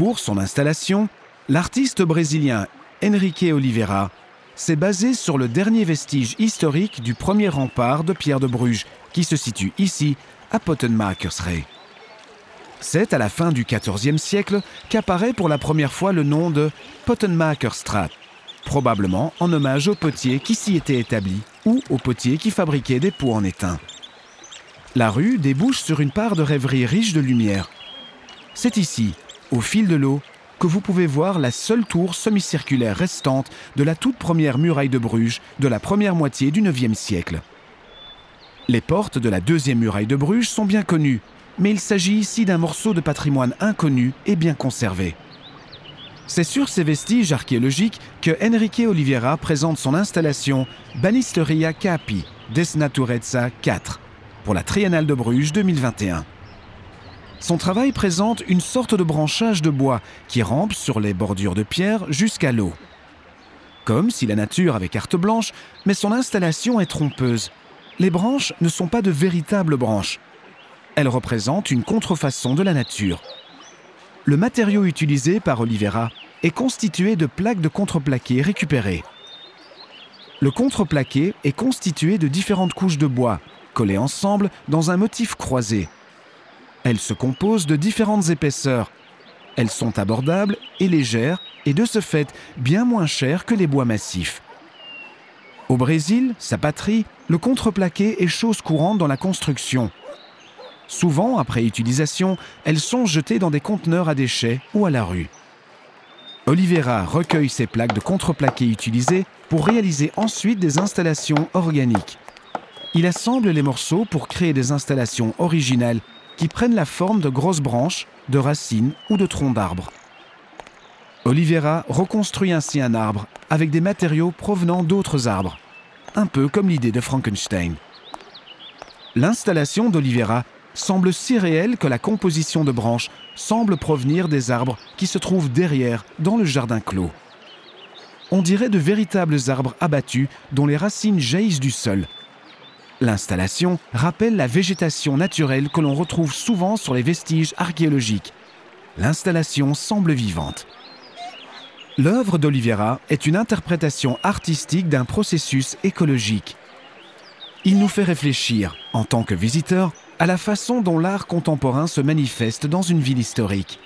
Pour son installation, l'artiste brésilien Henrique Oliveira s'est basé sur le dernier vestige historique du premier rempart de pierre de Bruges, qui se situe ici, à Pottenmakersrey. C'est à la fin du XIVe siècle qu'apparaît pour la première fois le nom de Pottenmakerstraat, probablement en hommage au potier qui s'y était établi ou au potier qui fabriquait des pots en étain. La rue débouche sur une part de rêverie riche de lumière. C'est ici, au fil de l'eau, que vous pouvez voir la seule tour semi-circulaire restante de la toute première muraille de Bruges de la première moitié du IXe siècle. Les portes de la deuxième muraille de Bruges sont bien connues, mais il s'agit ici d'un morceau de patrimoine inconnu et bien conservé. C'est sur ces vestiges archéologiques que Enrique Oliveira présente son installation Banisteria Capi des Naturezza 4 pour la Triennale de Bruges 2021. Son travail présente une sorte de branchage de bois qui rampe sur les bordures de pierre jusqu'à l'eau. Comme si la nature avait carte blanche, mais son installation est trompeuse. Les branches ne sont pas de véritables branches. Elles représentent une contrefaçon de la nature. Le matériau utilisé par Oliveira est constitué de plaques de contreplaqué récupérées. Le contreplaqué est constitué de différentes couches de bois, collées ensemble dans un motif croisé. Elles se composent de différentes épaisseurs. Elles sont abordables et légères et de ce fait bien moins chères que les bois massifs. Au Brésil, sa patrie, le contreplaqué est chose courante dans la construction. Souvent, après utilisation, elles sont jetées dans des conteneurs à déchets ou à la rue. Oliveira recueille ces plaques de contreplaqué utilisées pour réaliser ensuite des installations organiques. Il assemble les morceaux pour créer des installations originales qui prennent la forme de grosses branches, de racines ou de troncs d'arbres. Oliveira reconstruit ainsi un arbre avec des matériaux provenant d'autres arbres, un peu comme l'idée de Frankenstein. L'installation d'Oliveira semble si réelle que la composition de branches semble provenir des arbres qui se trouvent derrière, dans le jardin clos. On dirait de véritables arbres abattus dont les racines jaillissent du sol, L'installation rappelle la végétation naturelle que l'on retrouve souvent sur les vestiges archéologiques. L'installation semble vivante. L'œuvre d'Oliveira est une interprétation artistique d'un processus écologique. Il nous fait réfléchir, en tant que visiteurs, à la façon dont l'art contemporain se manifeste dans une ville historique.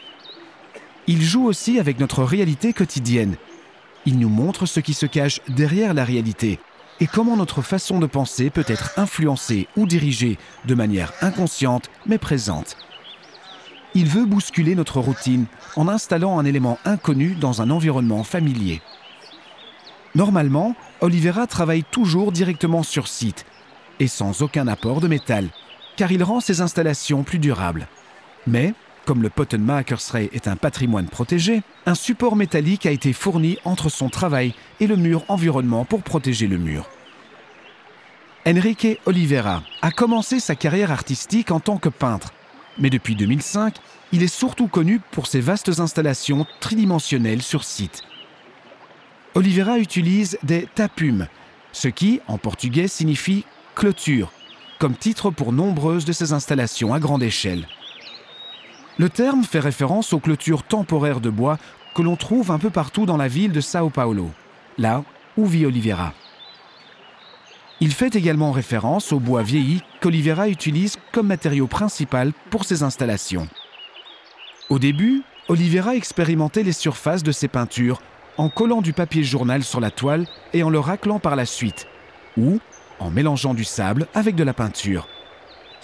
Il joue aussi avec notre réalité quotidienne. Il nous montre ce qui se cache derrière la réalité, et comment notre façon de penser peut être influencée ou dirigée de manière inconsciente mais présente. Il veut bousculer notre routine en installant un élément inconnu dans un environnement familier. Normalement, Oliveira travaille toujours directement sur site et sans aucun apport de métal, car il rend ses installations plus durables. Mais, comme le Pottenmakersrey est un patrimoine protégé, un support métallique a été fourni entre son travail et le mur environnement pour protéger le mur. Enrique Oliveira a commencé sa carrière artistique en tant que peintre, mais depuis 2005, il est surtout connu pour ses vastes installations tridimensionnelles sur site. Oliveira utilise des tapumes, ce qui, en portugais, signifie clôture, comme titre pour nombreuses de ses installations à grande échelle. Le terme fait référence aux clôtures temporaires de bois que l'on trouve un peu partout dans la ville de Sao Paulo, là où vit Oliveira. Il fait également référence au bois vieilli qu'Oliveira utilise comme matériau principal pour ses installations. Au début, Oliveira expérimentait les surfaces de ses peintures en collant du papier journal sur la toile et en le raclant par la suite, ou en mélangeant du sable avec de la peinture.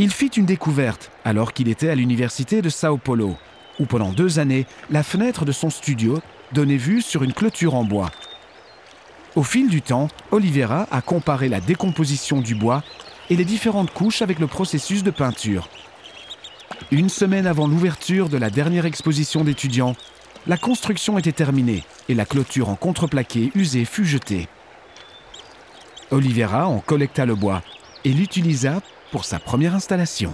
Il fit une découverte alors qu'il était à l'université de Sao Paulo, où pendant deux années, la fenêtre de son studio donnait vue sur une clôture en bois. Au fil du temps, Oliveira a comparé la décomposition du bois et les différentes couches avec le processus de peinture. Une semaine avant l'ouverture de la dernière exposition d'étudiants, la construction était terminée et la clôture en contreplaqué usée fut jetée. Oliveira en collecta le bois et l'utilisa pour sa première installation.